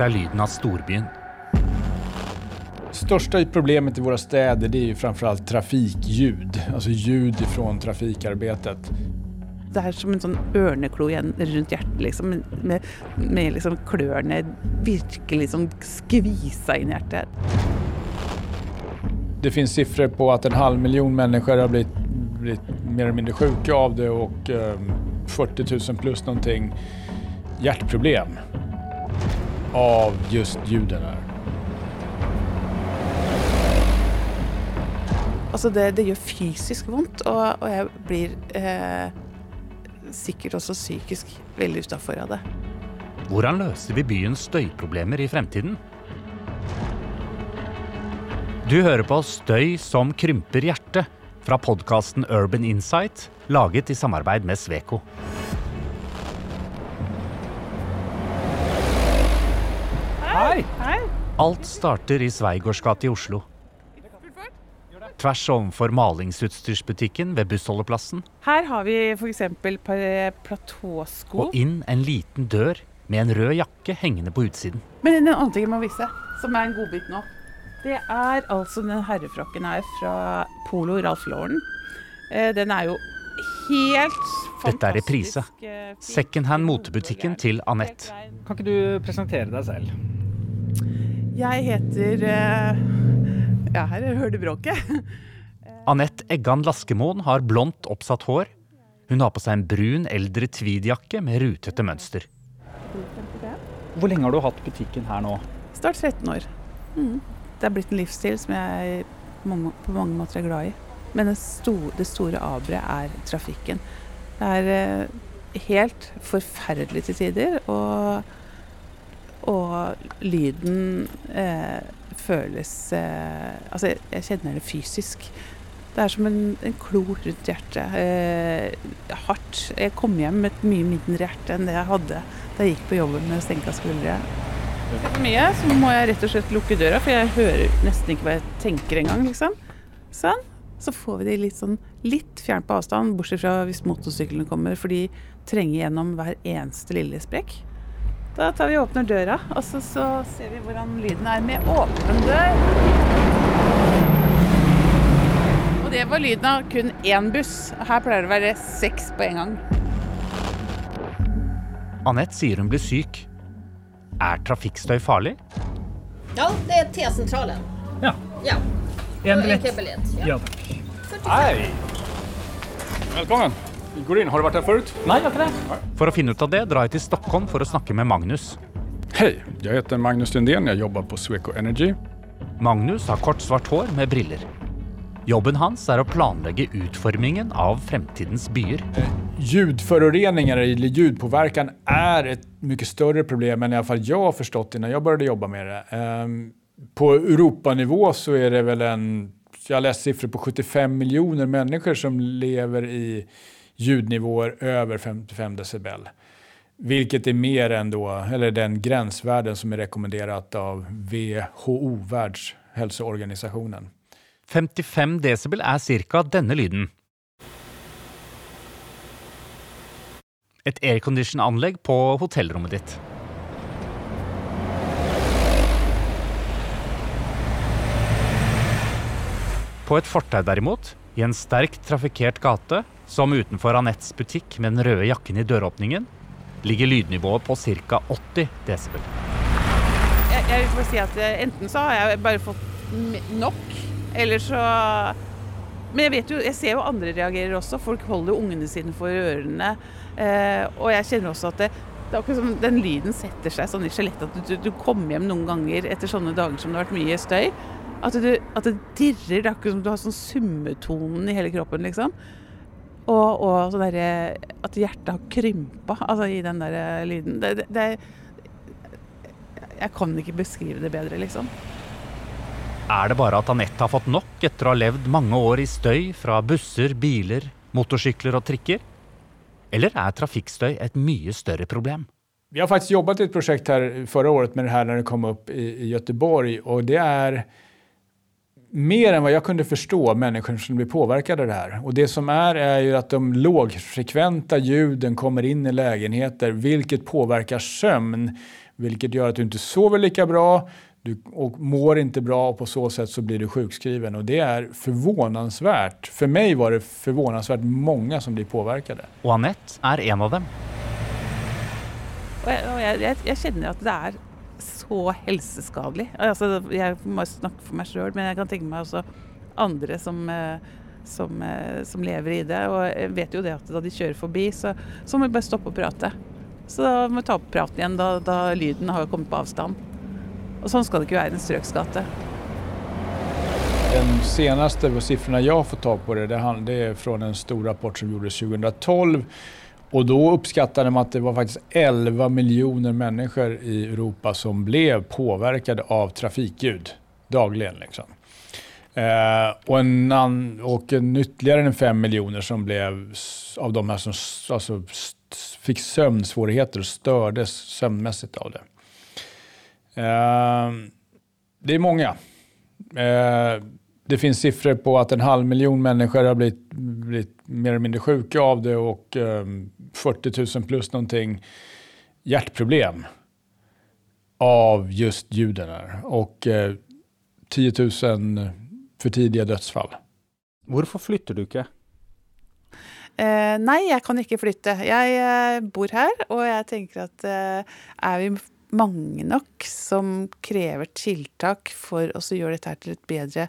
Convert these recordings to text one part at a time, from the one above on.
Dette er lyden av storbyen. Största problemet i våra städer det är ju framförallt trafikljud, alltså ljud ifrån trafikarbetet. Det er som en sånn ørneklo igjen rundt hjertet, liksom, med, med liksom klørne virkelig liksom skvisa inn i hjertet. Det finns siffror på att en halv miljon människor har blivit, blivit mer eller mindre sjuka av det och eh, 40 000 plus någonting hjärtproblem av just ljuden här. Altså det, det gjør fysisk vondt, og, og jeg blir eh, sikkert også psykisk veldig utafor av det. Hvordan løser vi byens støyproblemer i fremtiden? Du hører på Støy som krymper hjertet fra podkasten Urban Insight, laget i samarbeid med Sveko. Alt starter i Sveigårds gate i Oslo. Tvers overfor malingsutstyrsbutikken ved bussholdeplassen, Her har vi f.eks. platåsko. og inn en liten dør med en rød jakke hengende på utsiden. Men en annen ting jeg må vise, som er en godbit nå, det er altså den herrefrokken her fra Polo Ralph Lauren. Eh, Den er jo helt fantastisk. Dette er reprise. eh, fin. Secondhand motebutikken til Anette. Kan ikke du presentere deg selv? Jeg heter eh, Ja, her hører du bråket. Anette Eggan Laskemoen har blondt oppsatt hår. Hun har på seg en brun, eldre tweedjakke med rutete mønster. Hvor lenge har du hatt butikken her nå? Snart 13 år. Mm. Det er blitt en livsstil som jeg på mange, måter er glad i. Men det, sto, det store aberet er trafikken. Det er eh, helt forferdelig til tider, og, og lyden eh, føles eh, Altså, jeg, jeg kjenner det fysisk. Det er som en, en klo rundt hjertet. Eh, hardt. Jeg kom hjem med et mye mindre hjerte enn det jeg hadde da jeg gikk på jobben med senka skuldre. For mye, så må jeg rett og slett lukke døra, for jeg hører nesten ikke hva jeg tenker engang, liksom. Sånn. Så får vi de litt sånn litt fjernt på avstand, bortsett fra hvis motorsyklene kommer, for de trenger gjennom hver eneste lille sprekk. Da tar vi og åpner døra, og så, så ser vi hvordan lyden er med åpen dør. Og det var lyden av kun én buss. Her pleier det å være seks på en gang. Anette sier hun blir syk. Er trafikkstøy farlig? Ja, det är T-centralen. Ja. Ja, En biljett. Ja. Ja takk. Hej! Välkommen! Vi går in. Har du varit här förut? Nei, jeg har ikke det. For å finne ut av det drar jeg til Stockholm for å snakke med Magnus. Hej! Jag heter Magnus Lundén. Jag jobbar på Sweco Energy. Magnus har kort, svart hår med briller. Jobben hans er å planlegge utformingen av fremtidens byer. Ljudföroreningar eller ljudpåverkan är ett mycket större problem än i alla fall jag har förstått innan jag började jobba med det. Ehm, På Europanivå så är det väl en, jag har läst siffror på 75 miljoner människor som lever i ljudnivåer över 55 decibel. Vilket är mer än då, eller den gränsvärden som är rekommenderat av WHO, Världshälsoorganisationen. 55 decibel är cirka denna lyden. Ett aircondition-anlägg på hotellrummet ditt. På ett fortau däremot, i en starkt trafikerad gata, som utenfor Anettes butikk med den røde jakken i døråpningen, ligger lydnivået på ca. 80 desibel. jeg, jeg vil bare si at eh, enten så har jeg bare fått nog, nok, eller så Men jeg vet jo, jeg ser jo andre reagerer også. Folk holder jo ungene sine for ørene. Eh, og jeg kjenner også at det, det er akkurat som den lyden setter seg sånn i skjelettet. At du, du, du kommer hjem noen ganger etter sånne dager som det har vært mye støy. At, du, at det dirrer. Det er akkurat som du har sånn summetonen i hele kroppen, liksom. Og, og sånn derre At hjertet har krympa altså, i den der eh, lyden. Det, det, det, jeg kan ikke beskrive det bedre, liksom. Er det bare at Anette har fått nok etter å ha levd mange år i støy fra busser, biler, motorsykler og trikker? Eller er trafikkstøy et mye større problem? Vi har faktiskt jobbat i ett projekt här förra året med det här när det kom upp i, i Göteborg och det är mer än vad jag kunde förstå människor som blir påverkade av det här. Och det som är är ju att de lågfrekventa ljuden kommer in i lägenheter vilket påverkar sömn. Vilket gör att du inte sover lika bra du, och mår inte bra och på så sätt så blir du sjukskriven. Och det är förvånansvärt. För mig var det förvånansvärt många som blir påverkade. Och Anette är en av dem. Og jeg, og jeg, jeg, jeg kjenner at det er så helseskadelig. Altså, jeg må snakke for meg sjøl, men jeg kan tenke meg også andre som, eh, som, eh, som lever i det. Og jeg vet jo det at da de kjører forbi, så, så må vi bare stoppe og prate. Så da må vi ta opp praten igjen da, da lyden har kommet på avstand. Och sånn ska det inte vara i en ströksgata. De senaste siffrorna jag har fått tag på det, det är från en stor rapport som gjordes 2012. Och då uppskattade man att det var faktiskt 11 miljoner människor i Europa som blev påverkade av trafikljud dagligen. Liksom. Eh, och, en, och en ytterligare en 5 miljoner som blev av de här som alltså, fick sömnsvårigheter och stördes sömnmässigt av det. Eh, det är många. Eh, det finns siffror på att en halv miljon människor har blivit, blivit mer eller mindre sjuka av det och 40 ehm, 000 plus någonting hjärtproblem av just ljuden. Här. Och 10 000 för tidiga dödsfall. Varför flyttar du inte? Eh, nej, jag kan inte flytta. Jag eh, bor här och jag tänker att eh, är vi mange nok som krever tiltak for å gjøre dette til et bedre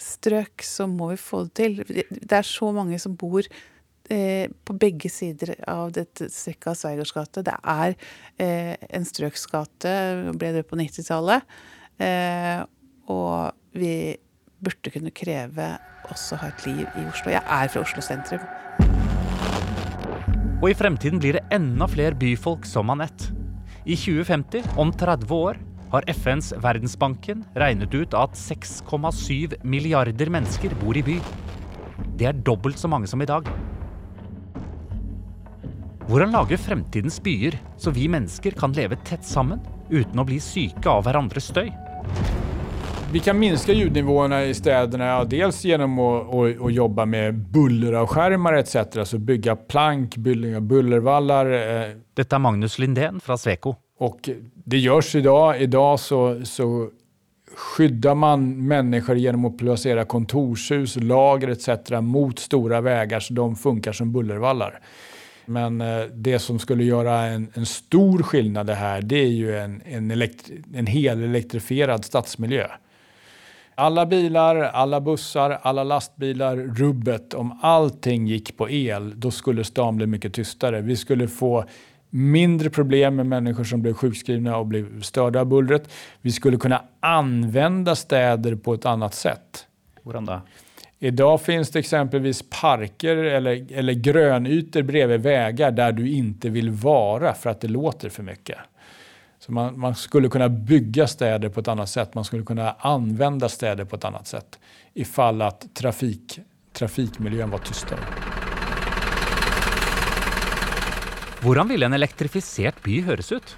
strøk, så må vi få det til. Det er så mange som bor eh, på begge sider av dette strekket av Sveigårds gate. Det er eh, en strøksgate, ble det på 90-tallet. Eh, og vi burde kunne kreve også ha et liv i Oslo. Jeg er fra Oslo sentrum. Og i fremtiden blir det enda flere byfolk som Anette. I 2050, om 30 år, har FNs Verdensbanken regnet ut at 6,7 milliarder mennesker bor i by. Det er dobbelt så mange som i dag. Hvordan lage fremtidens byer så vi mennesker kan leve tett sammen uten å bli syke av hverandres støy? Vi kan minska ljudnivåerna i städerna dels genom att, att, att jobba med bulleravskärmar etc. Alltså bygga plank, bygga bullervallar. Eh. Detta är Magnus Lindén från Sweco. Och det görs idag. Idag så, så skyddar man människor genom att placera kontorshus, lager etc. mot stora vägar så de funkar som bullervallar. Men eh, det som skulle göra en, en stor skillnad det här, det är ju en, en, elektri en hel elektrifierad stadsmiljö. Alla bilar, alla bussar, alla lastbilar, rubbet, om allting gick på el, då skulle stan bli mycket tystare. Vi skulle få mindre problem med människor som blev sjukskrivna och blev störda av bullret. Vi skulle kunna använda städer på ett annat sätt. Hur Idag finns det exempelvis parker eller, eller grönytor bredvid vägar där du inte vill vara för att det låter för mycket. Så man, man, skulle kunna bygga städer på ett annat sätt. Man skulle kunna använda städer på ett annat sätt ifall att trafik, trafikmiljön var tystare. Hvordan ville en elektrifisert by høres ut?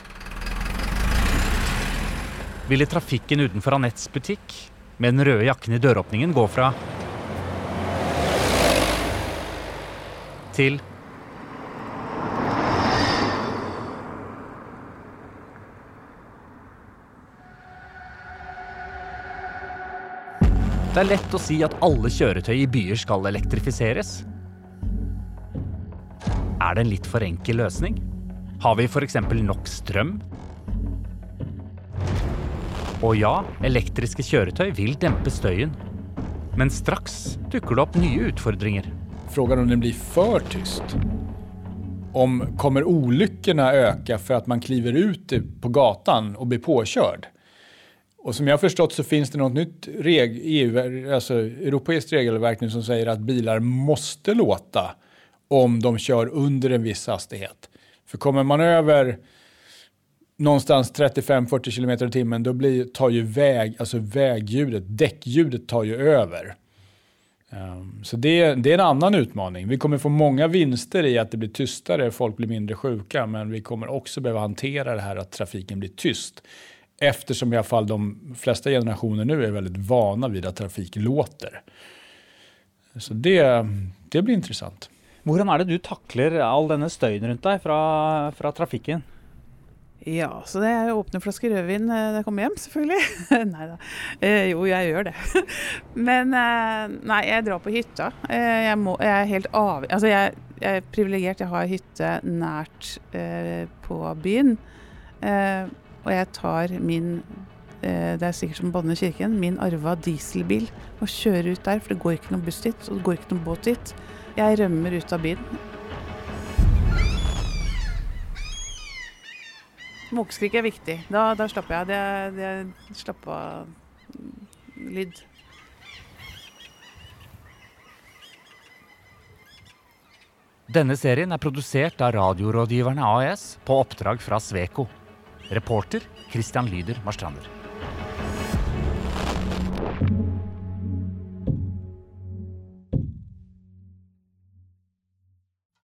Ville trafikken utenfor Anettes butikk med den røde jakken i døråpningen gå fra til Det er lett å si at alle kjøretøy i byer skal elektrifiseres. Er det en litt for enkel løsning? Har vi f.eks. nok strøm? Og ja, elektriske kjøretøy vil dempe støyen. Men straks dukker det opp nye utfordringer. Frågan om det blir för tyst. Om kommer olyckorna öka för att man kliver ut på gatan och blir påkörd? Och som jag har förstått så finns det något nytt reg EU, alltså europeiskt regelverk nu som säger att bilar måste låta om de kör under en viss hastighet. För kommer man över någonstans 35-40 km i timmen då blir, tar ju väg, alltså vägljudet, däckljudet tar ju över. Um, så det, det är en annan utmaning. Vi kommer få många vinster i att det blir tystare, folk blir mindre sjuka, men vi kommer också behöva hantera det här att trafiken blir tyst Eftersom i alla fall de flesta generationer nu är väldigt vana vid att trafik låter. Så det, det blir intressant. Hvordan er det du takler all denne støyen rundt deg fra, fra trafikken? Ja, så det er åpne flasker rødvin eh, når jeg kommer hjem, selvfølgelig. nei da. Eh, jo, jeg gjør det. Men eh, nei, jeg drar på hytta. Eh, jeg, må, jeg, er helt av... Altså, jeg, jeg er privilegert. Jeg har hytte nært eh, på byen. Eh, og jeg tar min eh, Det er sikkert som Banne kirken. Min arva dieselbil. Og kjører ut der, for det går ikke noen buss dit. Og det går ikke noen båt dit. Jeg rømmer ut av bilen. Måkeskrik er viktig. Da, da slapper jeg. Det, er- det er slapp lyd. Denne serien er produsert av Radiorådgiverne AS på oppdrag fra Sveko. Reporter Christian Lyder Marstrander.